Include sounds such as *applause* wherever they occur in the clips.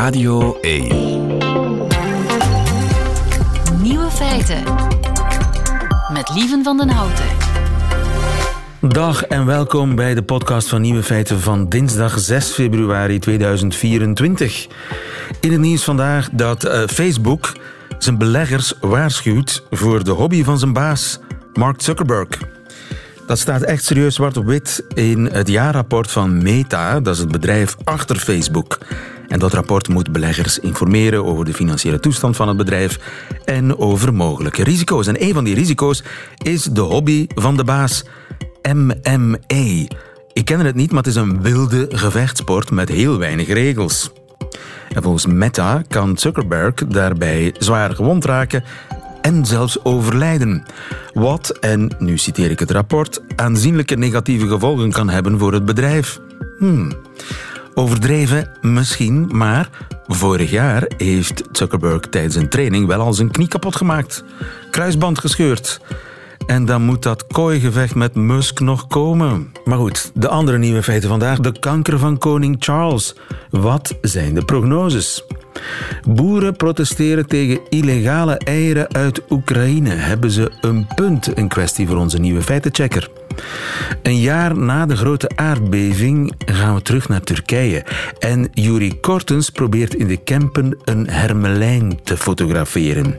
Radio 1. Nieuwe feiten. Met Lieven van den Houten. Dag en welkom bij de podcast van Nieuwe Feiten van dinsdag 6 februari 2024. In het nieuws vandaag dat uh, Facebook zijn beleggers waarschuwt voor de hobby van zijn baas, Mark Zuckerberg. Dat staat echt serieus zwart op wit in het jaarrapport van Meta, dat is het bedrijf achter Facebook. En dat rapport moet beleggers informeren over de financiële toestand van het bedrijf en over mogelijke risico's. En een van die risico's is de hobby van de baas, MMA. Ik ken het niet, maar het is een wilde gevechtsport met heel weinig regels. En volgens Meta kan Zuckerberg daarbij zwaar gewond raken en zelfs overlijden. Wat, en nu citeer ik het rapport, aanzienlijke negatieve gevolgen kan hebben voor het bedrijf. Hmm. Overdreven misschien, maar vorig jaar heeft Zuckerberg tijdens een training wel al zijn knie kapot gemaakt. Kruisband gescheurd. En dan moet dat kooigevecht met Musk nog komen. Maar goed, de andere nieuwe feiten vandaag. De kanker van koning Charles. Wat zijn de prognoses? Boeren protesteren tegen illegale eieren uit Oekraïne. Hebben ze een punt? Een kwestie voor onze nieuwe feitenchecker. Een jaar na de grote aardbeving gaan we terug naar Turkije. En Juri Kortens probeert in de Kempen een hermelijn te fotograferen.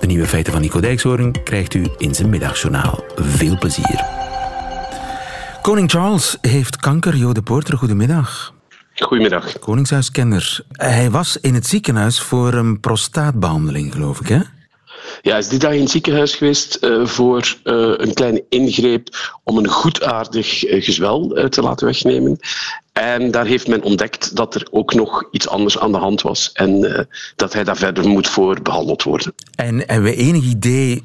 De nieuwe feiten van Nico Dijkshoorn krijgt u in zijn middagjournaal. Veel plezier. Koning Charles heeft kanker. Jo de Poorter, goedemiddag. Goedemiddag. Koningshuiskenner. Hij was in het ziekenhuis voor een prostaatbehandeling, geloof ik, hè? Ja, is die dag in het ziekenhuis geweest uh, voor uh, een kleine ingreep om een goedaardig uh, gezwel te laten wegnemen. En daar heeft men ontdekt dat er ook nog iets anders aan de hand was en dat hij daar verder moet voor behandeld worden. En hebben we enig idee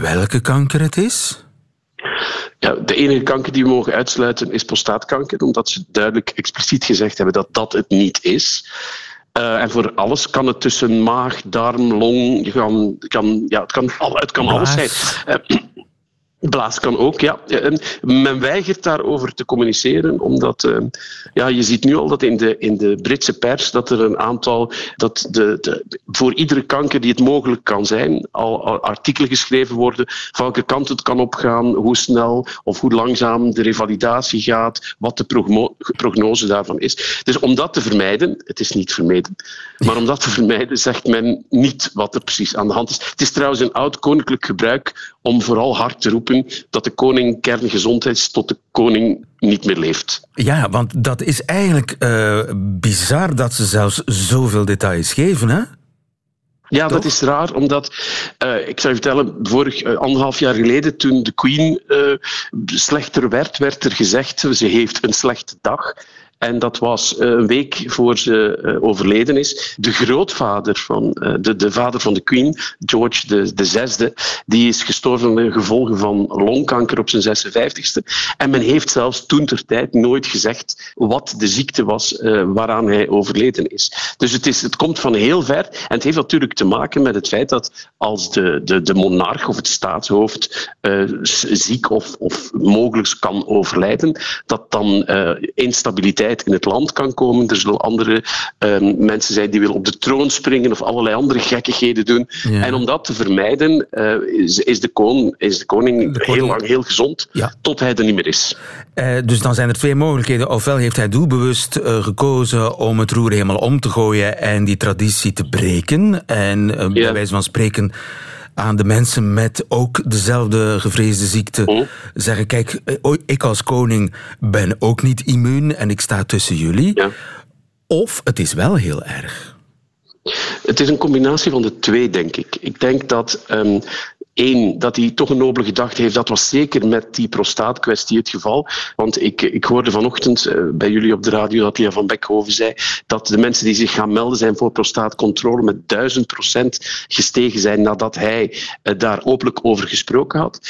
welke kanker het is? Ja, de enige kanker die we mogen uitsluiten is prostaatkanker, omdat ze duidelijk expliciet gezegd hebben dat dat het niet is. Uh, en voor alles kan het tussen maag, darm, long, kan, kan, ja, het kan, het kan alles zijn. Uh, Blaas kan ook, ja. Men weigert daarover te communiceren, omdat uh, ja, je ziet nu al dat in de, in de Britse pers dat er een aantal, dat de, de, voor iedere kanker die het mogelijk kan zijn, al, artikelen geschreven worden van welke kant het kan opgaan, hoe snel of hoe langzaam de revalidatie gaat, wat de prognose daarvan is. Dus om dat te vermijden, het is niet vermeden, maar om dat te vermijden zegt men niet wat er precies aan de hand is. Het is trouwens een oud koninklijk gebruik om vooral hard te roepen dat de koning kerngezond is tot de koning niet meer leeft. Ja, want dat is eigenlijk uh, bizar dat ze zelfs zoveel details geven, hè? Ja, dat is raar, omdat uh, ik zou je vertellen, vorig uh, anderhalf jaar geleden, toen de Queen uh, slechter werd, werd er gezegd ze heeft een slechte dag. En dat was eh, een week voor ze uh, overleden is. De grootvader van, uh, de, de vader van de Queen, George de, de zesde, die is gestorven de gevolgen van longkanker op zijn 56ste. En men heeft zelfs toen ter tijd nooit gezegd wat de ziekte was waaraan hij overleden is. Dus het, is, het komt van heel ver. En het heeft natuurlijk te maken met het feit dat als de, de, de monarch of het staatshoofd ziek of, of mogelijk kan overlijden, dat dan instabiliteit in het land kan komen. Er zullen andere um, mensen zijn die willen op de troon springen of allerlei andere gekkigheden doen. Ja. En om dat te vermijden uh, is, is, de koning, is de koning, de koning heel lang heel gezond, ja. tot hij er niet meer is. Uh, dus dan zijn er twee mogelijkheden. Ofwel heeft hij doelbewust uh, gekozen om het roer helemaal om te gooien en die traditie te breken. En ja. bij wijze van spreken aan de mensen met ook dezelfde gevreesde ziekte oh. zeggen: Kijk, ik als koning ben ook niet immuun en ik sta tussen jullie. Ja. Of het is wel heel erg. Het is een combinatie van de twee, denk ik. Ik denk dat um, Eén, dat hij toch een nobele gedachte heeft. Dat was zeker met die prostaatkwestie het geval. Want ik, ik hoorde vanochtend uh, bij jullie op de radio dat Lia van Beckhoven zei dat de mensen die zich gaan melden zijn voor prostaatcontrole met duizend procent gestegen zijn nadat hij uh, daar openlijk over gesproken had.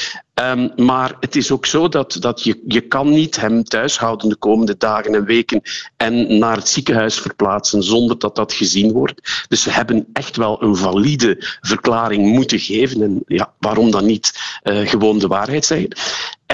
Um, maar het is ook zo dat, dat je, je kan niet hem thuis houden de komende dagen en weken en naar het ziekenhuis verplaatsen zonder dat dat gezien wordt. Dus ze hebben echt wel een valide verklaring moeten geven. En ja, waarom dan niet uh, gewoon de waarheid zeggen?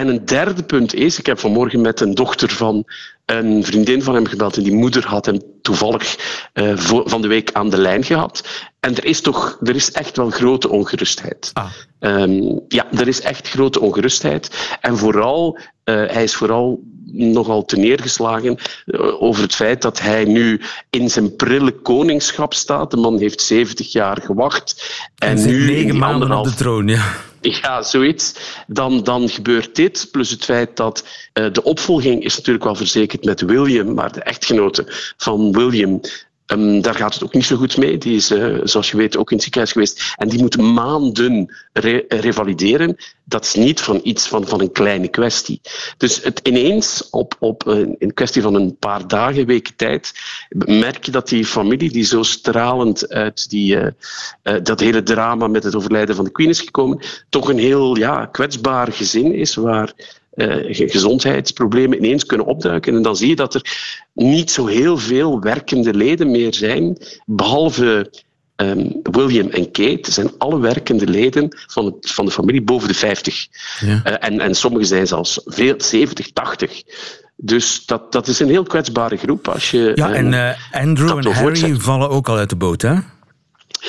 En een derde punt is, ik heb vanmorgen met een dochter van een vriendin van hem gebeld en die moeder had hem toevallig uh, van de week aan de lijn gehad. En er is toch, er is echt wel grote ongerustheid. Ah. Um, ja, er is echt grote ongerustheid. En vooral, uh, hij is vooral nogal te neergeslagen uh, over het feit dat hij nu in zijn prille koningschap staat. De man heeft 70 jaar gewacht. En, en nu negen maanden op de troon, ja. *laughs* Ja, zoiets. Dan, dan gebeurt dit. Plus het feit dat uh, de opvolging is natuurlijk wel verzekerd met William, maar de echtgenote van William Um, daar gaat het ook niet zo goed mee. Die is, uh, zoals je weet, ook in het ziekenhuis geweest. En die moet maanden re revalideren. Dat is niet van iets van, van een kleine kwestie. Dus het ineens, op, op een, een kwestie van een paar dagen, weken tijd, merk je dat die familie, die zo stralend uit die, uh, uh, dat hele drama met het overlijden van de Queen is gekomen, toch een heel ja, kwetsbaar gezin is, waar gezondheidsproblemen ineens kunnen opduiken. En dan zie je dat er niet zo heel veel werkende leden meer zijn, behalve um, William en Kate zijn alle werkende leden van, het, van de familie boven de 50. Ja. Uh, en, en sommigen zijn zelfs veel, 70, 80. Dus dat, dat is een heel kwetsbare groep. Als je, ja, en uh, Andrew en Harry vallen ook al uit de boot, hè?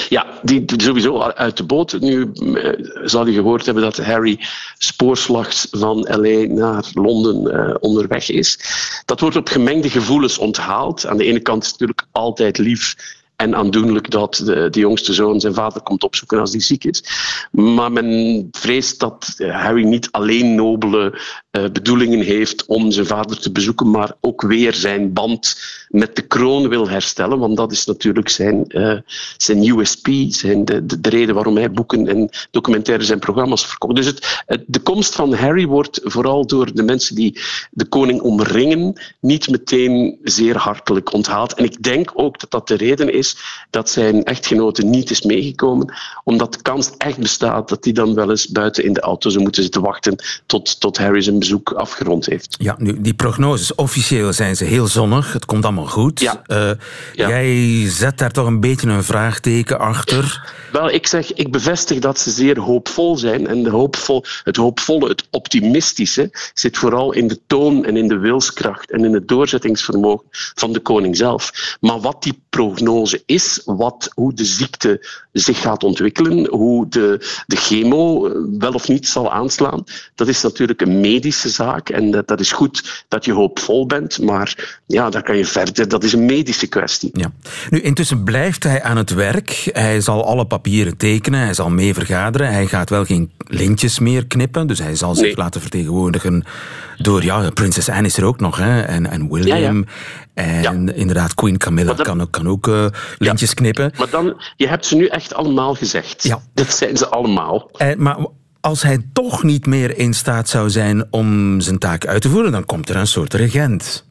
Ja, die, sowieso uit de boot. Nu uh, zal je gehoord hebben dat Harry spoorslags van LA naar Londen uh, onderweg is. Dat wordt op gemengde gevoelens onthaald. Aan de ene kant is het natuurlijk altijd lief en aandoenlijk dat de, de, jongste zoon zijn vader komt opzoeken als die ziek is. Maar men vreest dat Harry niet alleen nobele uh, bedoelingen heeft om zijn vader te bezoeken, maar ook weer zijn band met de kroon wil herstellen. Want dat is natuurlijk zijn, uh, zijn USP, zijn de, de, de, reden waarom hij boeken en documentaires en programma's verkoopt. Dus het, het, de komst van Harry wordt vooral door de mensen die de koning omringen niet meteen zeer hartelijk onthaald. En ik denk ook dat dat de reden is dat zijn echtgenote niet is meegekomen, omdat de kans echt bestaat dat hij dan wel eens buiten in de auto zou moeten zitten wachten tot, tot Harry zijn bezoek afgerond heeft. Ja, nu, die prognoses, officieel zijn ze heel zonnig. Het komt allemaal goed. Ja. Uh, ja. Jij zet daar toch een beetje een vraagteken achter. Wel, ik zeg, ik bevestig dat ze zeer hoopvol zijn. En de hoopvol, het hoopvolle, het optimistische, zit vooral in de toon en in de wilskracht en in het doorzettingsvermogen van de koning zelf. Maar wat die prognose is, wat, hoe de ziekte zich gaat ontwikkelen, hoe de, de chemo eh, wel of niet zal aanslaan, dat is natuurlijk een medische zaak. En dat, dat is goed dat je hoopvol bent, maar ja, daar kan je verder. Dat is een medische kwestie. Ja. Nu, intussen blijft hij aan het werk. Hij zal alle papieren tekenen, hij zal mee vergaderen. Hij gaat wel geen lintjes meer knippen, dus hij zal zich nee. laten vertegenwoordigen door, ja, prinses Anne is er ook nog, hè, en, en William. Ja, ja. En ja. inderdaad, Queen Camilla kan ook, kan ook uh, lintjes ja, knippen. Maar dan, je hebt ze nu echt allemaal gezegd. Ja. Dat zijn ze allemaal. En, maar als hij toch niet meer in staat zou zijn om zijn taak uit te voeren, dan komt er een soort regent.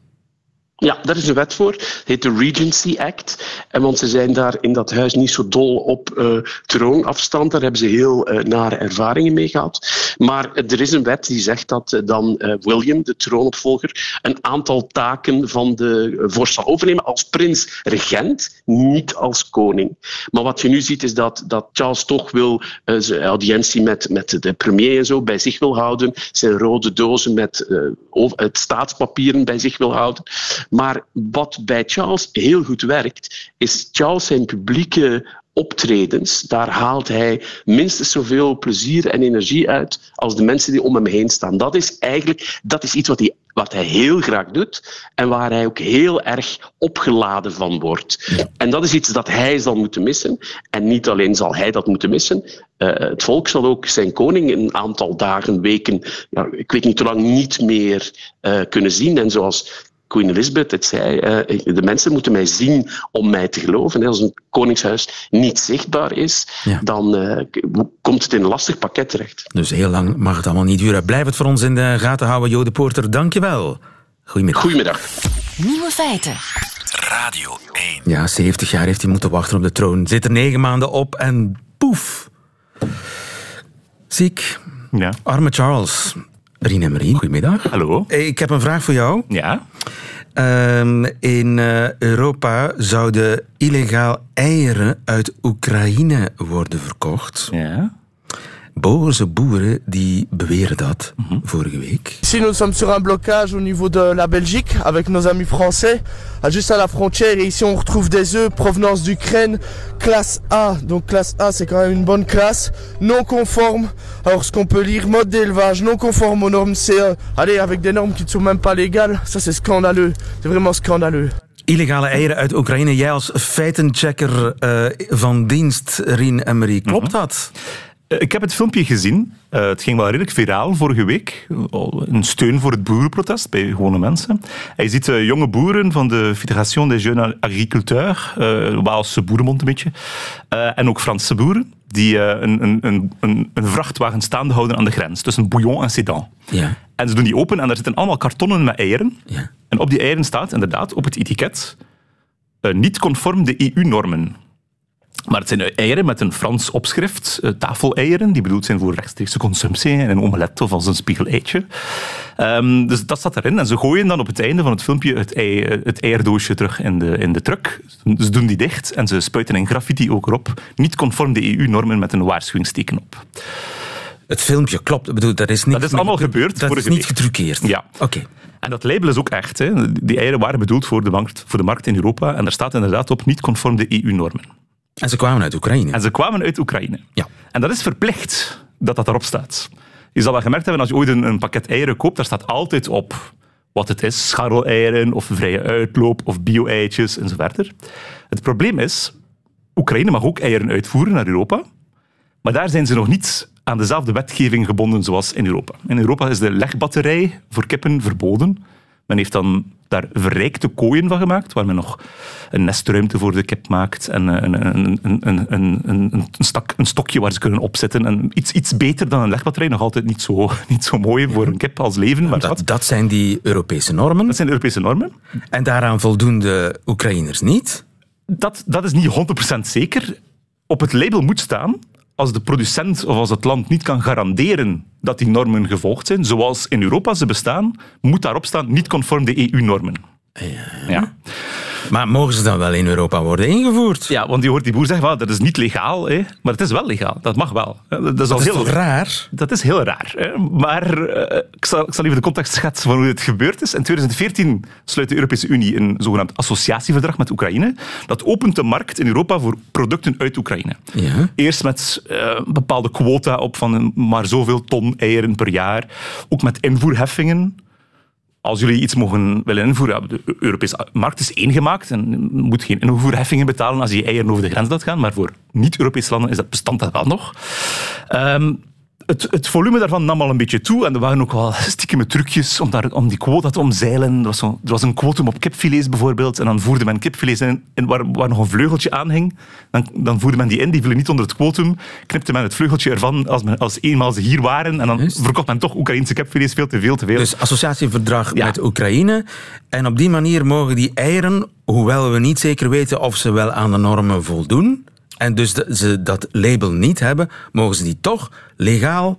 Ja, daar is een wet voor. Het heet de Regency Act. En want ze zijn daar in dat huis niet zo dol op uh, troonafstand. Daar hebben ze heel uh, nare ervaringen mee gehad. Maar er is een wet die zegt dat uh, dan William, de troonopvolger, een aantal taken van de vorst zal overnemen als prins-regent, niet als koning. Maar wat je nu ziet is dat, dat Charles toch wil zijn audiëntie met, met de premier en zo bij zich wil houden, zijn rode dozen met het staatspapieren bij zich wil houden. Maar wat bij Charles heel goed werkt, is Charles zijn publieke optredens, daar haalt hij minstens zoveel plezier en energie uit als de mensen die om hem heen staan. Dat is eigenlijk dat is iets wat hij, wat hij heel graag doet en waar hij ook heel erg opgeladen van wordt. En dat is iets dat hij zal moeten missen. En niet alleen zal hij dat moeten missen, uh, het volk zal ook zijn koning een aantal dagen, weken, ja, ik weet niet hoe lang, niet meer uh, kunnen zien. En zoals Queen Elizabeth het zei, uh, de mensen moeten mij zien om mij te geloven. Als een koningshuis niet zichtbaar is, ja. dan uh, komt het in een lastig pakket terecht. Dus heel lang mag het allemaal niet duren. Blijf het voor ons in de gaten houden, Jode Poorter. Dank je wel. Goedemiddag. Goedemiddag. Nieuwe feiten. Radio 1. Ja, 70 jaar heeft hij moeten wachten op de troon. Zit er negen maanden op en poef. Ziek. Ja. Arme Charles. Rien en Marie, goedemiddag. Hallo. Ik heb een vraag voor jou. Ja. Um, in uh, Europa zouden illegaal eieren uit Oekraïne worden verkocht. Ja. Boze boeren die beweren dat mm -hmm. vorige week. Ici nous sommes sur un blocage au niveau de la Belgique avec nos amis français, juste à la frontière. Et ici on retrouve des œufs provenance d'Ukraine, classe A. Donc classe A c'est quand même une bonne classe, non conforme. Alors ce qu'on peut lire, mode d'élevage non conforme aux normes, c'est euh, allez avec des normes qui ne sont même pas légales. Ça c'est scandaleux, c'est vraiment scandaleux. Illegale eieren uit Oekraïne. Jij als feitenchecker uh, van dienst, Rien Emery, klopt dat? Ik heb het filmpje gezien. Uh, het ging wel redelijk viraal vorige week. Een steun voor het boerenprotest bij gewone mensen. Hij ziet uh, jonge boeren van de Fédération des Jeunes Agriculteurs, uh, Waalse boerenmond een beetje, en ook Franse boeren, die een, een, een, een, vrachtwagen staande houden aan de grens tussen Bouillon en Sedan. Ja. En ze doen die open en daar zitten allemaal kartonnen met eieren. Ja. En op die eieren staat inderdaad op het etiket niet conform de EU-normen. Maar het zijn eieren met een Frans opschrift, uh, tafeleieren, die bedoeld zijn voor rechtstreekse consumptie, in een omelet of als een spiegeleitje. Um, dus dat staat erin. En ze gooien dan op het einde van het filmpje het, ei, het eierdoosje terug in de, in de truck. Ze doen die dicht en ze spuiten een graffiti ook erop. Niet conform de EU-normen met een waarschuwingsteken op. Het filmpje klopt. Ik bedoel, dat is niet dat is allemaal gebeurd. Dat is niet getruckeerd. Ja. Oké. En dat label is ook echt. Hè. Die eieren waren bedoeld voor de, markt, voor de markt in Europa. En daar staat inderdaad op niet conform de EU-normen. En ze kwamen uit Oekraïne. En ze kwamen uit Oekraïne. Ja. En dat is verplicht dat dat erop staat. Je zal wel gemerkt hebben, als je ooit een, een pakket eieren koopt, daar staat altijd op wat het is. Scharreleieren of vrije uitloop of bio-eitjes en zo verder. Het probleem is, Oekraïne mag ook eieren uitvoeren naar Europa. Maar daar zijn ze nog niet aan dezelfde wetgeving gebonden zoals in Europa. In Europa is de legbatterij voor kippen verboden. Men heeft dan daar verrijkte kooien van gemaakt, waar men nog een nestruimte voor de kip maakt en een, een, een, een, een, stak, een stokje waar ze kunnen opzetten. En iets, iets beter dan een legbatterij, nog altijd niet zo, *laughs* niet zo mooi voor een kip als leven. Maar dat, dat zijn die Europese normen? Dat zijn de Europese normen. En daaraan voldoen de Oekraïners niet? Dat, dat is niet 100% zeker. Op het label moet staan als de producent of als het land niet kan garanderen dat die normen gevolgd zijn, zoals in Europa ze bestaan, moet daarop staan niet conform de EU-normen. Ja. ja. Maar mogen ze dan wel in Europa worden ingevoerd? Ja, want je hoort die boer zeggen, dat is niet legaal, hè? maar het is wel legaal. Dat mag wel. Dat is, al heel raar? Dat is heel raar. Hè? Maar uh, ik, zal, ik zal even de context schetsen van hoe dit gebeurd is. In 2014 sluit de Europese Unie een zogenaamd associatieverdrag met Oekraïne. Dat opent de markt in Europa voor producten uit Oekraïne. Ja. Eerst met uh, een bepaalde quota op van maar zoveel ton eieren per jaar. Ook met invoerheffingen als jullie iets mogen willen invoeren, de Europese markt is ingemaakt en moet geen invoerheffingen betalen als je eieren over de grens laat gaan, maar voor niet-Europese landen is dat bestand dat wel nog. Um, het, het, volume daarvan nam al een beetje toe en er waren ook wel stiekeme trucjes om, daar, om die quota te omzeilen. Er was, zo, er was een quotum op kipfilets bijvoorbeeld en dan voerde men kipfilets in, in waar, waar, nog een vleugeltje aan hing. Dan, dan voerde men die in, die vielen niet onder het quotum, knipte men het vleugeltje ervan als, men, als eenmaal ze hier waren en dan Just. verkocht men toch Oekraïnse kipfilets veel te veel te veel. Dus associatieverdrag ja. met Oekraïne en op die manier mogen die eieren, hoewel we niet zeker weten of ze wel aan de normen voldoen, en dus ze dat label niet hebben, mogen ze die toch legaal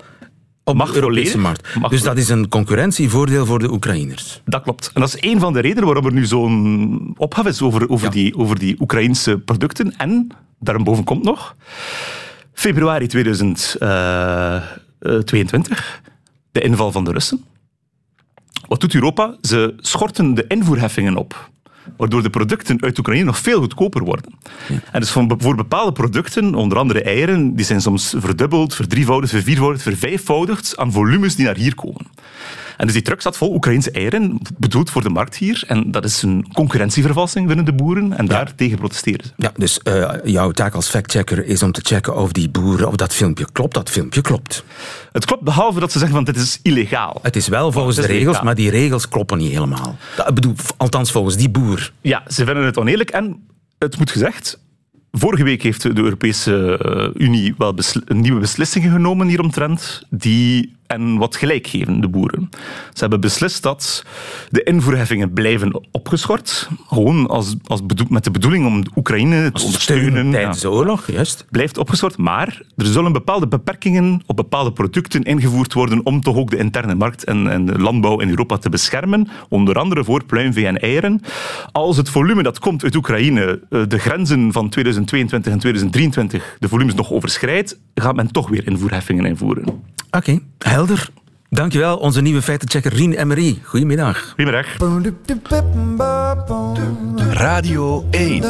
op Mag de Europese markt. Mag dus dat is een concurrentievoordeel voor de Oekraïners. Dat klopt. En dat is een van de redenen waarom er nu zo'n ophef is over, over, ja. die, over die Oekraïnse producten. En daarboven komt nog, februari 2022, de inval van de Russen. Wat doet Europa? Ze schorten de invoerheffingen op waardoor de producten uit Oekraïne nog veel goedkoper worden. Ja. En dus voor bepaalde producten, onder andere eieren, die zijn soms verdubbeld, verdrievoudigd, verviervoudigd, vervijfvoudigd aan volumes die naar hier komen. En dus die truck zat vol Oekraïnse eieren, bedoeld voor de markt hier. En dat is een concurrentievervalsing binnen de boeren. En daar ja. tegen protesteren ze. Ja, dus uh, jouw taak als factchecker is om te checken of die boeren, of dat filmpje klopt. Dat filmpje klopt. Het klopt, behalve dat ze zeggen van dit is illegaal. Het is wel volgens is de regels, maar die regels kloppen niet helemaal. Ik bedoel, althans volgens die boer. Ja, ze vinden het oneerlijk. En het moet gezegd, Vorige week heeft de Europese Unie wel een nieuwe beslissingen genomen hieromtrent, die en wat gelijkgevende boeren. Ze hebben beslist dat de invoerheffingen blijven opgeschort. Gewoon als, als met de bedoeling om Oekraïne te ondersteunen. Tijdens de oorlog, juist. Blijft opgeschort, maar er zullen bepaalde beperkingen op bepaalde producten ingevoerd worden om toch ook de interne markt en, en de landbouw in Europa te beschermen. Onder andere voor pluimvee en eieren. Als het volume dat komt uit Oekraïne eh, de grenzen van 2022 en 2023 de volumes nog overschrijdt, gaat men toch weer invoerheffingen invoeren. Oké, helder. Dankjewel, onze nieuwe feitenchecker Rien Emery. Goedemiddag. Goedemiddag. Radio 1.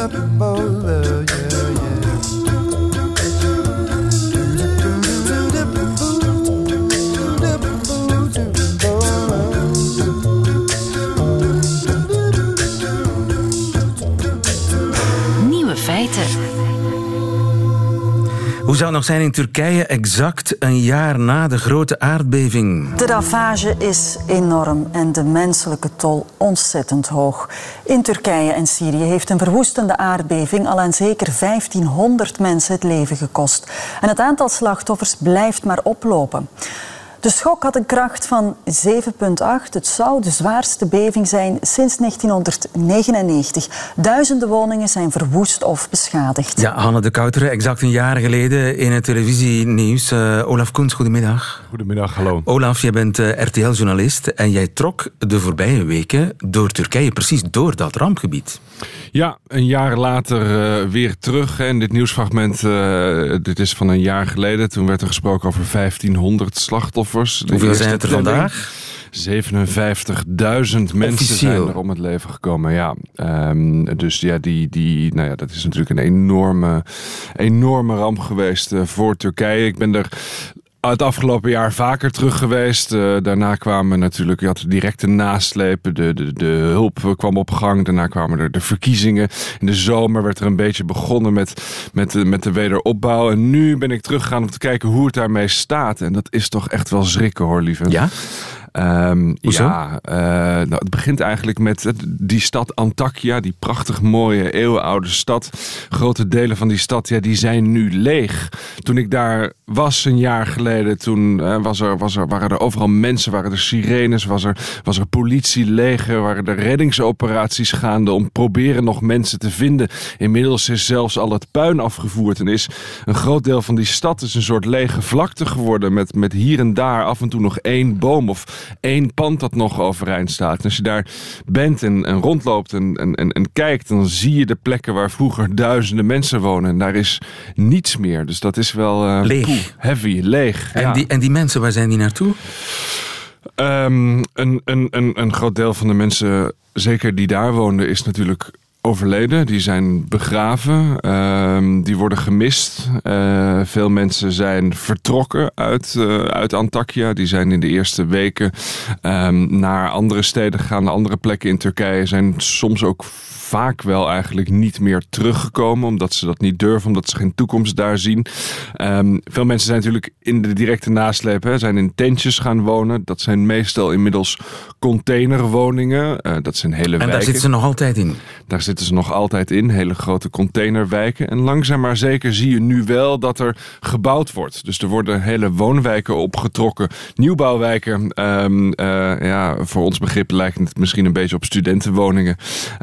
Hoe zou het nog zijn in Turkije exact een jaar na de grote aardbeving? De ravage is enorm en de menselijke tol ontzettend hoog. In Turkije en Syrië heeft een verwoestende aardbeving al aan zeker 1500 mensen het leven gekost. En het aantal slachtoffers blijft maar oplopen. De schok had een kracht van 7,8. Het zou de zwaarste beving zijn sinds 1999. Duizenden woningen zijn verwoest of beschadigd. Ja, Hanne de Kouteren, exact een jaar geleden in het televisienieuws. Uh, Olaf Koens, goedemiddag. Goedemiddag, hallo. Olaf, jij bent uh, RTL-journalist en jij trok de voorbije weken door Turkije, precies door dat rampgebied. Ja, een jaar later uh, weer terug. En dit nieuwsfragment, dit is van een jaar geleden. Toen werd er gesproken over 1500 slachtoffers. Hoeveel zijn het er vandaag? 57.000 mensen zijn er om het leven gekomen. Ja, um, dus ja, die, die, nou ja, dat is natuurlijk een enorme, enorme ramp geweest uh, voor Turkije. Ik ben er het afgelopen jaar vaker terug geweest. Uh, daarna kwamen natuurlijk, je had directe naslepen. De, de, de hulp kwam op gang. Daarna kwamen er de verkiezingen. In de zomer werd er een beetje begonnen met, met, de, met de wederopbouw. En nu ben ik teruggegaan om te kijken hoe het daarmee staat. En dat is toch echt wel schrikken hoor, lieve. Ja? Um, ja, uh, nou, het begint eigenlijk met die stad Antakya, die prachtig mooie eeuwenoude stad. Grote delen van die stad, ja, die zijn nu leeg. Toen ik daar was een jaar geleden, toen uh, was er, was er, waren er overal mensen, waren er sirenes, was er, was er politie, leger, waren er reddingsoperaties gaande om proberen nog mensen te vinden. Inmiddels is zelfs al het puin afgevoerd en is een groot deel van die stad is een soort lege vlakte geworden met, met hier en daar af en toe nog één boom of één pand dat nog overeind staat. En als je daar bent en, en rondloopt en, en, en, kijkt, dan zie je de plekken waar vroeger duizenden mensen wonen. En daar is niets meer. Dus dat is wel uh, leeg. heavy, leeg. En, die, en die mensen, waar zijn die naartoe? Um, een, een, een, een groot deel van de mensen, zeker die daar woonden, is natuurlijk overleden, die zijn begraven, uh, die worden gemist. Uh, veel mensen zijn vertrokken uit, uh, uit Antakya. Die zijn in de eerste weken uh, naar andere steden gegaan, andere plekken in Turkije. Zijn soms ook vaak wel eigenlijk niet meer teruggekomen. Omdat ze dat niet durven, omdat ze geen toekomst daar zien. Um, veel mensen zijn natuurlijk in de directe nasleep, hè, zijn in tentjes gaan wonen. Dat zijn meestal inmiddels containerwoningen. Uh, dat zijn hele en wijken. daar zitten ze nog altijd in? Daar zitten ze nog altijd in, hele grote containerwijken. En langzaam maar zeker zie je nu wel dat er gebouwd wordt. Dus er worden hele woonwijken opgetrokken. Nieuwbouwwijken, um, uh, ja, voor ons begrip lijkt het misschien een beetje op studentenwoningen.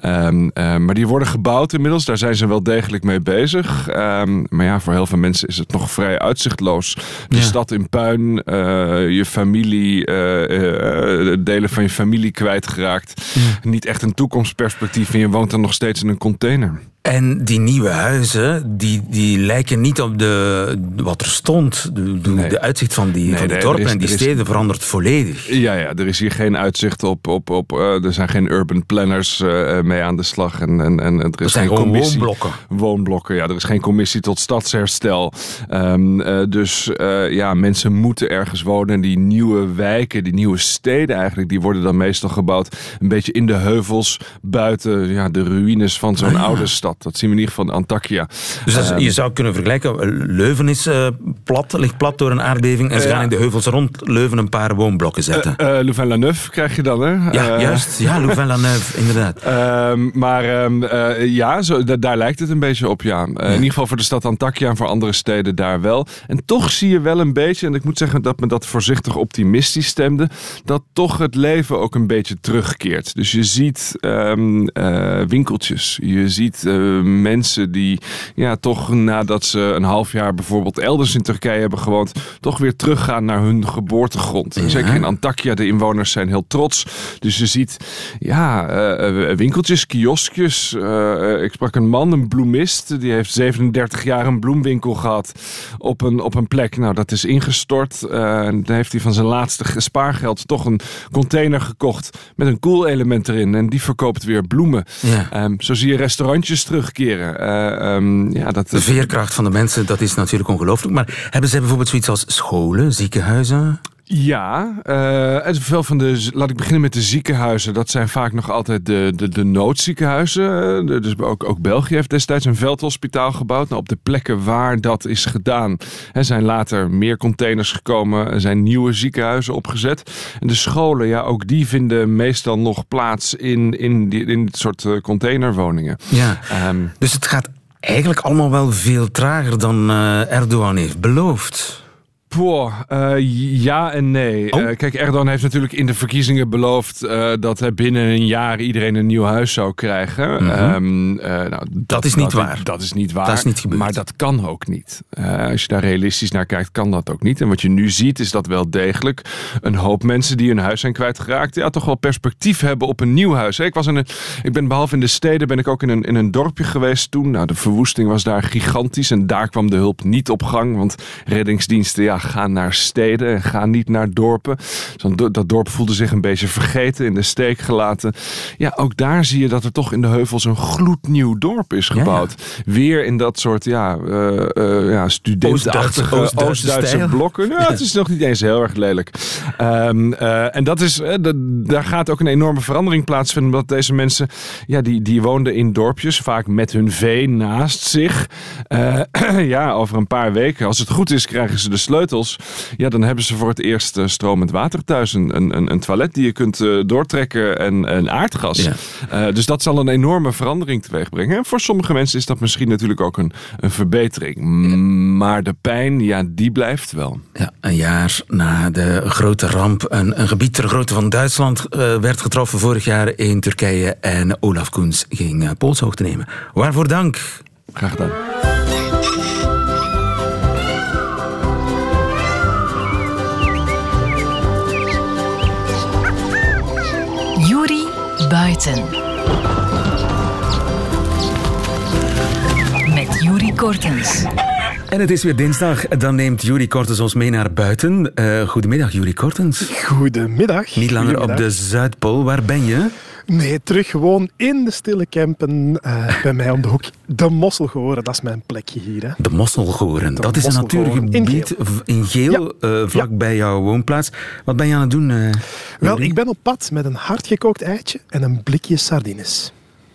Um, uh, maar die worden gebouwd inmiddels. Daar zijn ze wel degelijk mee bezig. Um, maar ja, voor heel veel mensen is het nog vrij uitzichtloos. De ja. stad in puin, uh, je familie, uh, delen van je familie kwijtgeraakt. Ja. Niet echt een toekomstperspectief en je woont dan nog steeds in een container. En die nieuwe huizen, die, die lijken niet op de, wat er stond. De, de, nee. de uitzicht van die, nee, van die nee, dorpen is, en die steden is, verandert volledig. Ja, ja, er is hier geen uitzicht op. op, op uh, er zijn geen urban planners uh, mee aan de slag. En, en, en er is zijn geen commissie. woonblokken. Woonblokken, ja. Er is geen commissie tot stadsherstel. Um, uh, dus ja, mensen moeten ergens wonen. En die nieuwe wijken, die nieuwe steden eigenlijk, die worden dan meestal gebouwd een beetje in de heuvels buiten ja, de ruïnes van zo'n ah, oude stad. Stad. Dat zien we in ieder geval in Antakya. Dus is, je ehm, zou kunnen vergelijken, Leuven is uh, plat, ligt plat door een aardbeving en ze gaan in de heuvels rond Leuven een paar woonblokken zetten. Louvain-la-Neuve krijg je dan, hè? Ja, juist. Ja, *laughs* Louvain-la-Neuve, inderdaad. Ehm, maar ehm, ja, zo, daar lijkt het een beetje op, ja. In ieder geval voor de stad Antakya en voor andere steden daar wel. En toch zie je wel een beetje, en ik moet zeggen dat me dat voorzichtig optimistisch stemde, dat toch het leven ook een beetje terugkeert. Dus je ziet um, winkeltjes, je ziet uh, mensen die ja, toch nadat ze een half jaar bijvoorbeeld elders in Turkije hebben gewoond, toch weer teruggaan naar hun geboortegrond. Ja. Zeker in Antakya, de inwoners zijn heel trots. Dus je ziet ja, uh, winkeltjes, kioskjes. ik sprak een man, een bloemist, die heeft 37 jaar een bloemwinkel gehad op een, op een plek. Nou, dat is ingestort. en dan heeft hij van zijn laatste spaargeld toch een container gekocht met een koelelement erin. En die verkoopt weer bloemen. Ja. Um, zo zie je restaurantjes terugkeren. Uh, um, ja, dat, de veerkracht van de mensen, dat is natuurlijk ongelooflijk. Maar hebben ze bijvoorbeeld zoiets als scholen, ziekenhuizen? Ja, uh, veel van de, laat ik beginnen met de ziekenhuizen. Dat zijn vaak nog altijd de, de, de noodziekenhuizen. dus ook, ook België heeft destijds een veldhospitaal gebouwd. Nou, op de plekken waar dat is gedaan, hè, zijn later meer containers gekomen. Er zijn nieuwe ziekenhuizen opgezet. En de scholen, ja, ook die vinden meestal nog plaats in, in, die, in dit soort eh, containerwoningen. Ja, um, dus het gaat eigenlijk allemaal wel veel trager dan uh, Erdogan heeft beloofd. Poh, uh, ja en nee. Oh. Uh, kijk, Erdogan heeft natuurlijk in de verkiezingen beloofd uh, dat hij binnen een jaar iedereen een nieuw huis zou krijgen. Mm -hmm. um, nou, dat, dat, is niet dat, waar. Dat is niet waar. Dat is niet gebeurd. Maar dat kan ook niet. als je daar realistisch naar kijkt, kan dat ook niet. En wat je nu ziet, is dat wel degelijk een hoop mensen die hun huis zijn kwijtgeraakt, ja, toch wel perspectief hebben op een nieuw huis. Ik, was in een, ik ben behalve in de steden, ben ik ook in een, in een dorpje geweest toen. Nou, de verwoesting was daar gigantisch en daar kwam de hulp niet op gang, want reddingsdiensten, ja, ga naar steden en ga niet naar dorpen. Dat dorp voelde zich een beetje vergeten, in de steek gelaten. Ja, ook daar zie je dat er toch in de heuvels een gloednieuw dorp is gebouwd. Weer in dat soort ja, uh, uh, ja, studentachtige Oost-Duitse blokken. Ja, het is nog niet eens heel erg lelijk. Um, uh, en dat is, daar gaat ook een enorme verandering plaatsvinden. Omdat deze mensen, ja, die, die woonden in dorpjes, vaak met hun vee naast zich. *clears throat* ja, over een paar weken, als het goed is, krijgen ze de Ja, dan hebben ze voor het eerst uh, stromend water thuis. Een, een, een toilet die je kunt uh, doortrekken en, en aardgas. Ja. Uh, dus dat zal een enorme verandering teweeg brengen. En voor sommige mensen is dat misschien natuurlijk ook een, een verbetering. Ja. Maar de pijn, ja, die blijft wel. Ja, een jaar na de grote ramp. Een, een gebied ter grootte van Duitsland werd getroffen vorig jaar in Turkije. En Olaf Koens ging polshoogte nemen. Waarvoor dank. Graag gedaan. Buiten. Met Juri Kortens. En het is weer dinsdag. Dan neemt Juri Kortens ons mee naar buiten. Uh, goedemiddag, Juri Kortens. Goedemiddag. Niet langer goedemiddag. op de Zuidpool. Waar ben je? Nee, terug gewoon in de stille Kempen uh, bij mij om de hoek. De Mosselgoren, dat is mijn plekje hier. Hè. De Mosselgoren, dat is een natuurgebied in geel, ja. uh, vlak ja. bij jouw woonplaats. Wat ben je aan het doen? Uh, Wel, ik ben op pad met een hardgekookt eitje en een blikje sardines.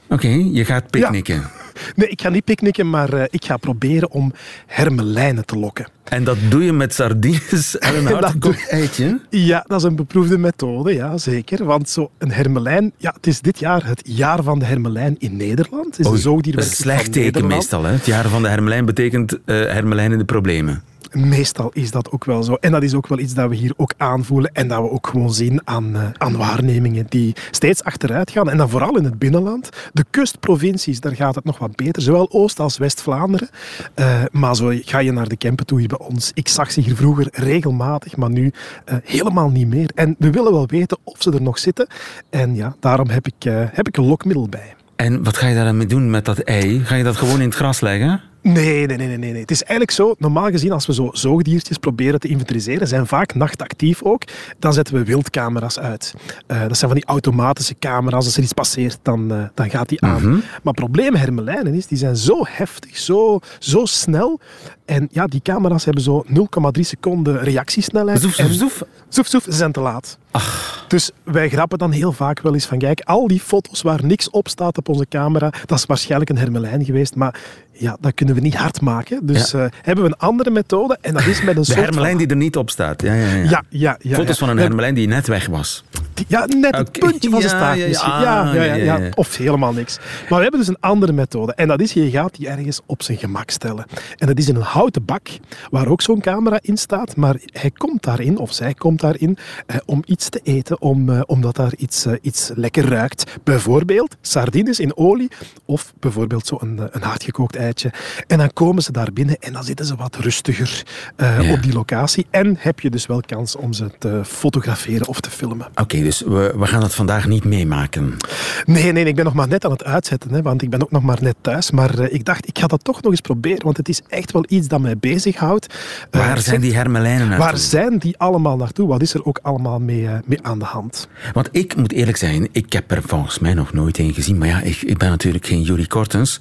Oké, okay, je gaat picknicken. Ja. Nee, ik ga niet picknicken, maar uh, ik ga proberen om hermelijnen te lokken. En dat doe je met sardines en een *laughs* hardgekookt eitje? Ja, dat is een beproefde methode, ja, zeker. Want zo een hermelijn, ja, het is dit jaar het jaar van de hermelijn in Nederland. Is Oei, een zoogdier dat is een slecht teken meestal. Hè? Het jaar van de hermelijn betekent uh, hermelijn in de problemen. Meestal is dat ook wel zo. En dat is ook wel iets dat we hier ook aanvoelen en dat we ook gewoon zien aan, uh, aan waarnemingen die steeds achteruit gaan. En dan vooral in het binnenland. De kustprovincies, daar gaat het nog wat beter. Zowel Oost- als West-Vlaanderen. Uh, maar zo ga je naar de Kempen toe hier bij ons. Ik zag ze hier vroeger regelmatig, maar nu uh, helemaal niet meer. En we willen wel weten of ze er nog zitten. En ja, daarom heb ik, heb ik een lokmiddel bij. En wat ga je daar dan mee doen met dat ei? Ga je dat gewoon in het gras leggen? Nee, nee, nee, nee, nee. Het is eigenlijk zo, normaal gezien, als we zo zoogdiertjes proberen te inventariseren, zijn vaak nachtactief ook, dan zetten we wildcamera's uit. Uh, dat zijn van die automatische camera's. Als er iets passeert, dan, uh, dan gaat die aan. Mm -hmm. Maar het probleem hermelijnen is, die zijn zo heftig, zo, zo snel. En ja, die camera's hebben zo 0,3 seconden reactiesnelheid. Zoef, zoef, zoef. Zoef, zoef, ze zijn te laat. Ach. Dus wij grappen dan heel vaak wel eens van, kijk, al die foto's waar niks op staat op onze camera, dat is waarschijnlijk een hermelijn geweest, maar ja, dat kunnen we niet hard maken. Dus ja. uh, hebben we een andere methode en dat is met een De soort hermelijn van... die er niet op staat. Ja, ja, ja. Ja, ja, ja, Foto's van een hermelijn die net weg was. Ja, net het puntje van *laughs* zijn Ja, staart ja, ja. misschien. Ah, Ja, ja, ja. Of helemaal niks. Maar we hebben dus een andere methode. En dat is, je gaat die ergens op zijn gemak stellen. En dat is in een houten bak, waar ook zo'n camera in staat. Maar hij komt daarin, of zij komt daarin, eh, om iets te eten, om, eh, omdat daar iets, eh, iets lekker ruikt. Bijvoorbeeld sardines in olie, of bijvoorbeeld zo'n een hardgekookt eitje. En dan komen ze daar binnen en dan zitten ze wat rustiger eh, op die locatie. En heb je dus wel kans om ze te fotograferen of te filmen. Oké, dus we, we gaan dat vandaag niet meemaken. Nee, nee, ik ben nog maar net aan het uitzetten, hè, want ik ben ook nog maar net thuis. Maar eh, ik dacht, ik ga dat toch nog eens proberen, want het is echt wel iets dat mij bezighoudt. Eh, Waar zijn die hermelijnen naartoe? Waar zijn die allemaal naartoe? Wat is er ook allemaal mee, eh, mee aan de hand? Want ik moet eerlijk zijn, ik heb er volgens mij nog nooit een gezien. Maar ja, ik, ik ben natuurlijk geen Jury Kortens.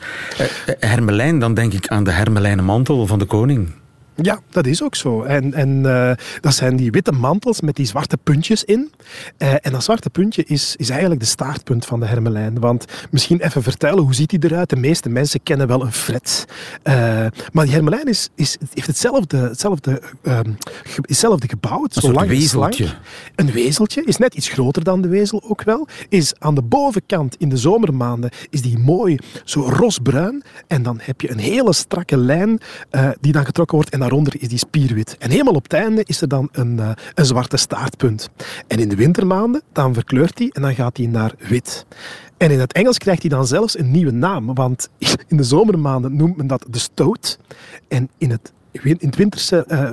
Hermelijn, dan denk ik aan de hermelijnen mantel van de koning. Ja, dat is ook zo. En, en eh, dat zijn die witte mantels met die zwarte puntjes in. Eh, en dat zwarte puntje is, is eigenlijk de staartpunt van de hermelijn. Want misschien even vertellen, hoe ziet die eruit? De meeste mensen kennen wel een fret. Eh, maar die hermelijn is, is, heeft hetzelfde, hetzelfde, ehm, hetzelfde gebouwd. Een zo lang wezeltje. Een wezeltje is net iets groter dan de wezel ook wel. Is aan de bovenkant in de zomermaanden is die mooi zo rosbruin. En dan heb je een hele strakke lijn die dan getrokken wordt. En daaronder is die spierwit. En helemaal op het einde is er dan een, eh, een zwarte staartpunt. En in de wintermaanden dan verkleurt die en dan gaat die naar wit. En in het Engels krijgt hij dan zelfs een nieuwe naam. Want *laughs* in de zomermaanden noemt men dat de stoat. En in het in het winterse eh,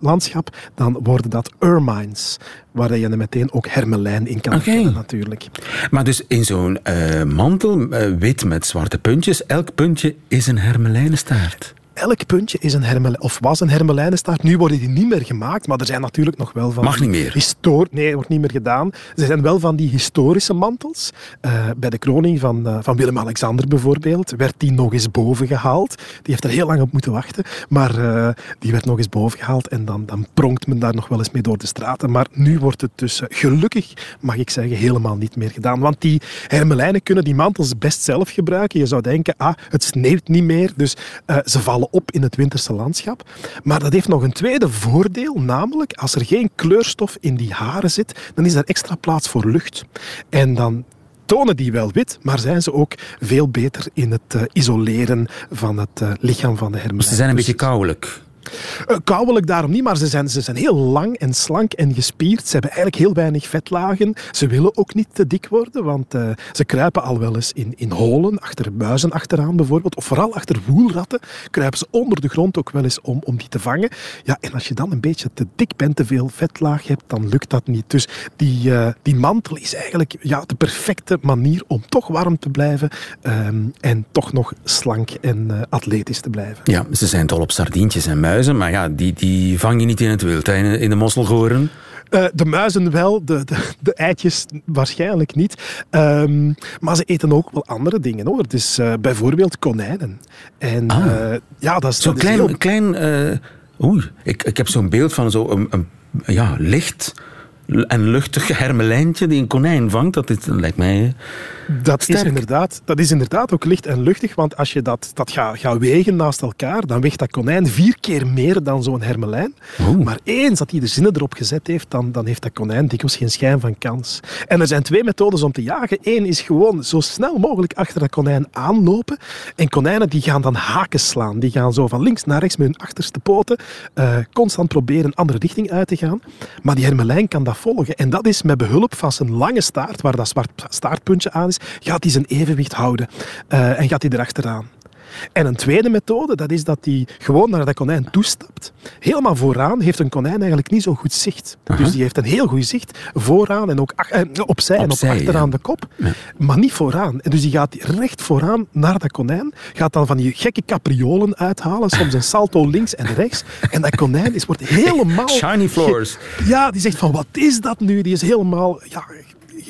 landschap, dan worden dat ermines. Waar je er meteen ook hermelijn in kan herkennen, natuurlijk. Maar dus in zo'n eh, mantel, wit met zwarte puntjes, elk puntje is een hermelijnenstaart. Elk puntje is een hermelijn, of was een hermelijnenstaart. Nu worden die niet meer gemaakt, maar er zijn natuurlijk nog wel van... Mag niet meer. Nee, wordt niet meer gedaan. Er zijn wel van die historische mantels. Eh, bij de kroning van, eh, van Willem-Alexander bijvoorbeeld werd die nog eens boven gehaald. Die heeft er heel lang op moeten wachten, maar eh, die werd nog eens boven gehaald en dan, dan pronkt men daar nog wel eens mee door de straten. Maar nu wordt het dus gelukkig, mag ik zeggen, helemaal niet meer gedaan. Want die hermelijnen kunnen die mantels best zelf gebruiken. Je zou denken, ah, het sneeuwt niet meer, dus ze vallen op in het winterse landschap. Maar dat heeft nog een tweede voordeel, namelijk als er geen kleurstof in die haren zit, dan is er extra plaats voor lucht. En dan tonen die wel wit, maar zijn ze ook veel beter in het eh, isoleren van het eh, lichaam van de hermelijn. Ze zijn een Dus- beetje kouwelijk. Eh, Kouwelijk daarom niet, maar ze zijn, ze zijn heel lang en slank en gespierd. Ze hebben eigenlijk heel weinig vetlagen. Ze willen ook niet te dik worden, want eh, ze kruipen al wel eens in, in holen, achter buizen achteraan bijvoorbeeld, of vooral achter woelratten, kruipen ze onder de grond ook wel eens om, om die te vangen. Ja, en als je dan een beetje te dik bent, te veel vetlaag hebt, dan lukt dat niet. Dus die, eh, die mantel is eigenlijk ja, de perfecte manier om toch warm te blijven ehm, en toch nog slank en atletisch te blijven. Ja, ze zijn dol op sardientjes en muizen, maar ja, die, die vang je niet in het wild, hè, in, in de mosselgoren. Eh, de muizen wel, de, de, de eitjes waarschijnlijk niet. Ehm, maar ze eten ook wel andere dingen hoor. Dus bijvoorbeeld konijnen. En Ah. eh, ja, dat is, Zo'n dat is klein, heel- klein oei, ik, ik heb zo'n beeld van zo'n een, een, ja, licht en luchtig hermelijntje die een konijn vangt. Dat, is, dat lijkt mij... Dat is, inderdaad, dat is inderdaad ook licht en luchtig, want als je dat, dat gaat gaat wegen naast elkaar, dan weegt dat konijn vier keer meer dan zo'n hermelijn. Oeh. Maar eens dat hij de zinnen erop gezet heeft, dan, dan heeft dat konijn dikwijls geen schijn van kans. En er zijn twee methodes om te jagen. Eén is gewoon zo snel mogelijk achter dat konijn aanlopen. En konijnen die gaan dan haken slaan. Die gaan zo van links naar rechts met hun achterste poten eh, constant proberen een andere richting uit te gaan. Maar die hermelijn kan dat volgen. En dat is met behulp van zijn lange staart, waar dat zwart staartpuntje aan is, gaat hij zijn evenwicht houden. Eh, en gaat hij erachteraan. En een tweede methode, dat is dat hij gewoon naar dat konijn toestapt. Helemaal vooraan heeft een konijn eigenlijk niet zo goed zicht. Dus die heeft een heel goed zicht vooraan en ook eh, opzij, en op achteraan de kop. Maar niet vooraan. En dus die gaat recht vooraan naar dat konijn. Gaat dan van die gekke capriolen uithalen. Soms een salto *laughs* links en rechts. En dat konijn is, wordt helemaal... Shiny floors. Ja, die zegt van wat is dat nu? Die is helemaal ja,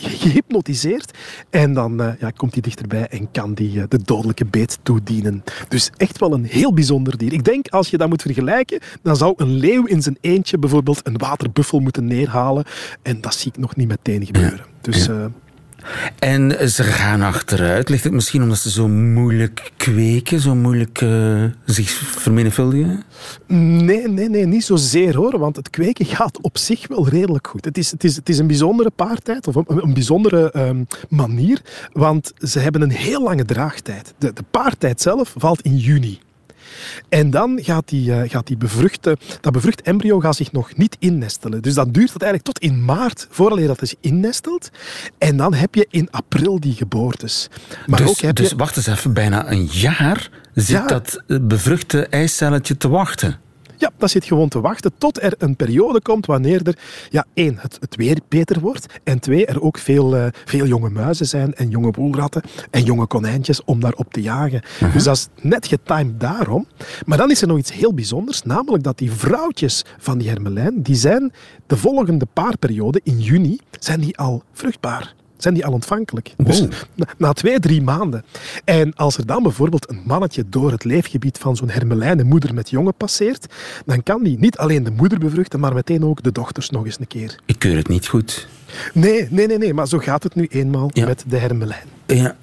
*laughs* gehypnotiseerd. En dan uh, ja, komt hij dichterbij en kan die uh, de dodelijke beet toedienen. Dus echt wel een heel bijzonder dier. Ik denk, als je dat moet vergelijken, dan zou een leeuw in zijn eentje bijvoorbeeld een waterbuffel moeten neerhalen. En dat zie ik nog niet meteen gebeuren. Dus... Uh, en ze gaan achteruit. Ligt het misschien omdat ze zo moeilijk kweken, zo moeilijk uh, zich vermenigvuldigen? Nee, nee, nee, niet zozeer hoor. Want het kweken gaat op zich wel redelijk goed. Het is, het is, het is een bijzondere paartijd, of een, bijzondere um, manier. Want ze hebben een heel lange draagtijd. De, de paartijd zelf valt in juni. En dan gaat die, uh, gaat die bevruchte, dat bevrucht embryo gaat zich nog niet innestelen. Dus dat duurt het eigenlijk tot in maart voordat het zich innestelt. En dan heb je in april die geboortes. Maar dus, ook heb dus wacht eens even, bijna een jaar zit dat bevruchte eicelletje te wachten. Ja, dat zit gewoon te wachten tot er een periode komt wanneer er, ja, één, het, het weer beter wordt en twee, er ook veel, uh, veel jonge muizen zijn en jonge woelratten en jonge konijntjes om daarop te jagen. Uh-huh. Dus dat is net getimed daarom. Maar dan is er nog iets heel bijzonders, namelijk dat die vrouwtjes van die hermelijn, die zijn de volgende paarperiode in juni, zijn die al vruchtbaar zijn die al ontvankelijk. Dus na, twee, drie maanden. En als er dan bijvoorbeeld een mannetje door het leefgebied van zo'n hermelijnenmoeder met jongen passeert, dan kan die niet alleen de moeder bevruchten, maar meteen ook de dochters nog eens een keer. Ik keur het niet goed. Nee, nee, nee, nee maar zo gaat het nu eenmaal met de hermelijn. Ja.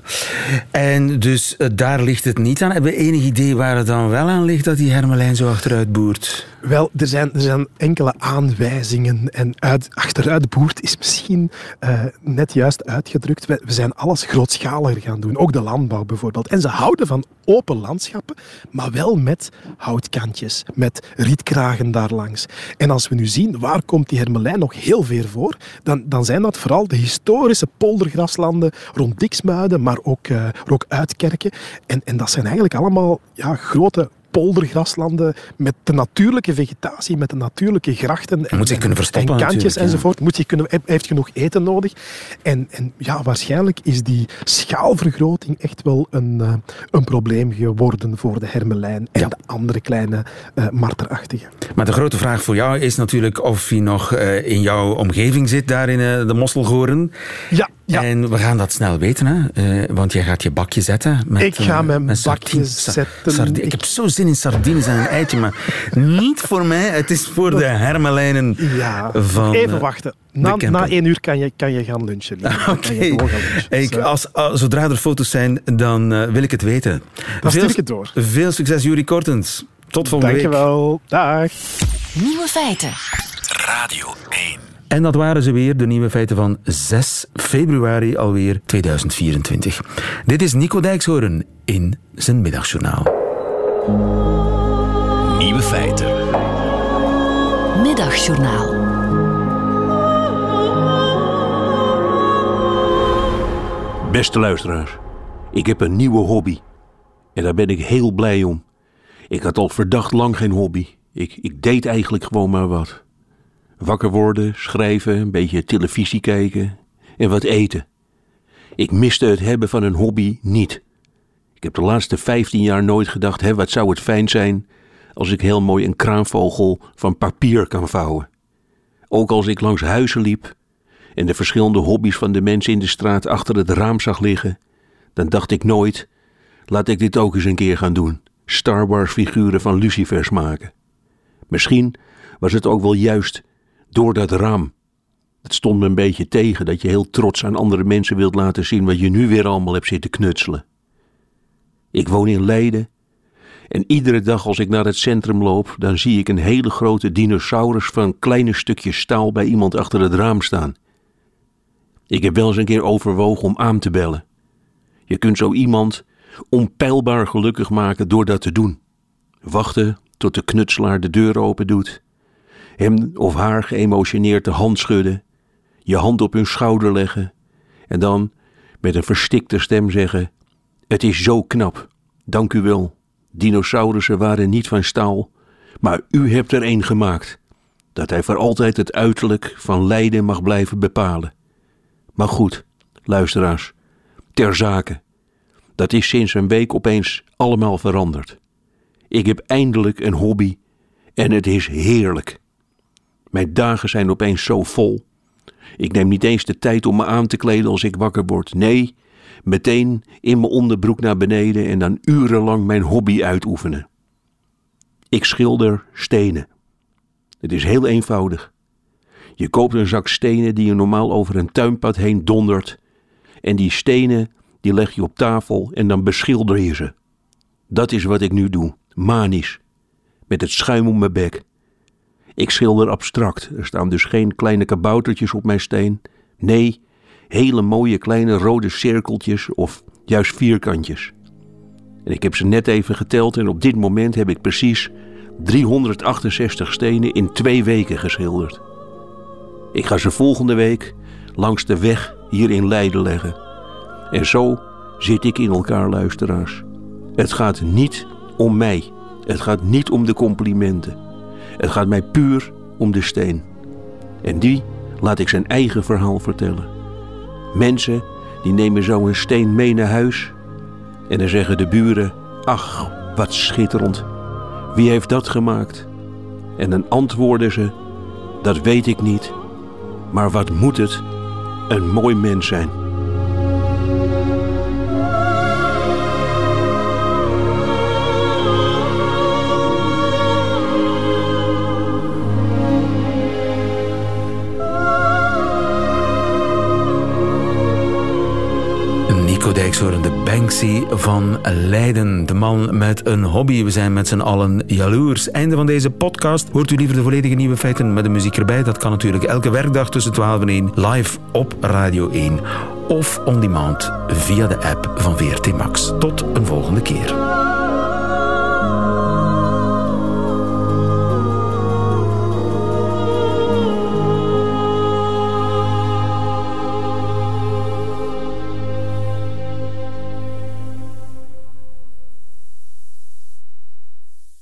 En dus uh, daar ligt het niet aan. Hebben we enig idee waar het dan wel aan ligt dat die hermelijn zo achteruit boert? Wel, er zijn, er zijn enkele aanwijzingen. En uit, achteruit boert is misschien uh, net juist uitgedrukt. We, zijn alles grootschaliger gaan doen. Ook de landbouw bijvoorbeeld. En ze houden van open landschappen, maar wel met houtkantjes, met rietkragen daarlangs. En als we nu zien, waar komt die hermelijn nog heel veel voor, dan, dan zijn dat vooral de historische poldergraslanden rond Maar ook, uh, ook Uitkerken. En, en dat zijn eigenlijk allemaal ja, grote poldergraslanden met de natuurlijke vegetatie, met de natuurlijke grachten en, moet zich kunnen verstoppen, en kantjes enzovoort. Moet je kunnen, heeft genoeg eten nodig. En, en ja, waarschijnlijk is die schaalvergroting echt wel een, uh, een probleem geworden voor de hermelijn en de andere kleine uh, marterachtige. Maar de grote vraag voor jou is natuurlijk of hij nog uh, in jouw omgeving zit, daar in de Mosselgoren. Ja, ja. En we gaan dat snel weten, hè? Uh, want jij gaat je bakje zetten. Met, ik ga mijn uh, bakje zetten. Ik heb zo zin in sardines en een eitje, maar niet voor mij. Het is voor de hermelijnen ja. van... Even wachten. Na, na één uur kan je, kan je gaan lunchen. Oké. Okay. Als, als, zodra er foto's zijn, dan uh, wil ik het weten. Dan stuur ik het door. Veel succes, Jurie Kortens. Tot volgende Dankjewel. week. Dankjewel. Dag. Nieuwe feiten. Radio 1. En dat waren ze weer, de nieuwe feiten van 6 februari alweer 2024. Dit is Nico Dijkshoorn in zijn middagjournaal. Nieuwe feiten. Middagjournaal. Beste luisteraars, ik heb een nieuwe hobby. En daar ben ik heel blij om. Ik had al verdacht lang geen hobby. Ik, ik deed eigenlijk gewoon maar wat. Wakker worden, schrijven, een beetje televisie kijken en wat eten. Ik miste het hebben van een hobby niet. Ik heb de laatste 15 jaar nooit gedacht, hè, wat zou het fijn zijn als ik heel mooi een kraanvogel van papier kan vouwen. Ook als ik langs huizen liep en de verschillende hobby's van de mensen in de straat achter het raam zag liggen, dan dacht ik nooit, laat ik dit ook eens een keer gaan doen. Star Wars figuren van lucifers maken. Misschien was het ook wel juist door dat raam. Het stond me een beetje tegen dat je heel trots aan andere mensen wilt laten zien wat je nu weer allemaal hebt zitten knutselen. Ik woon in Leiden en iedere dag als ik naar het centrum loop, dan zie ik een hele grote dinosaurus van kleine stukjes staal bij iemand achter het raam staan. Ik heb wel eens een keer overwogen om aan te bellen. Je kunt zo iemand onpeilbaar gelukkig maken door dat te doen. Wachten tot de knutselaar de deur open doet hem of haar geëmotioneerd de hand schudden, je hand op hun schouder leggen en dan met een verstikte stem zeggen: Het is zo knap Dank u wel. Dinosaurussen waren niet van staal, maar u hebt er een gemaakt. Dat hij voor altijd het uiterlijk van lijden mag blijven bepalen. Maar goed, luisteraars, ter zake. Dat is sinds een week opeens allemaal veranderd. Ik heb eindelijk een hobby en het is heerlijk. Mijn dagen zijn opeens zo vol. Ik neem niet eens de tijd om me aan te kleden als ik wakker word. Nee, meteen in mijn onderbroek naar beneden en dan urenlang mijn hobby uitoefenen. Ik schilder stenen. Het is heel eenvoudig. Je koopt een zak stenen die je normaal over een tuinpad heen dondert. En die stenen die leg je op tafel en dan beschilder je ze. Dat is wat ik nu doe, manisch, met het schuim om mijn bek. Ik schilder abstract. Er staan dus geen kleine kaboutertjes op mijn steen. Nee, hele mooie kleine rode cirkeltjes of juist vierkantjes. En ik heb ze net even geteld en op dit moment heb ik precies 368 stenen in twee weken geschilderd. Ik ga ze volgende week langs de weg hier in Leiden leggen. En zo zit ik in elkaar, luisteraars. Het gaat niet om mij. Het gaat niet om de complimenten. Het gaat mij puur om de steen. En die laat ik zijn eigen verhaal vertellen. Mensen die nemen zo een steen mee naar huis. En dan zeggen de buren: Ach, wat schitterend. Wie heeft dat gemaakt? En dan antwoorden ze: Dat weet ik niet. Maar wat moet het een mooi mens zijn? Dijkshoorn, de Banksy van Leiden. De man met een hobby. We zijn met z'n allen jaloers. Einde van deze podcast. Hoort u liever de volledige nieuwe feiten met de muziek erbij? Dat kan natuurlijk elke werkdag tussen 12 en 1 live op Radio 1. Of on demand via de app van VRT Max. Tot een volgende keer.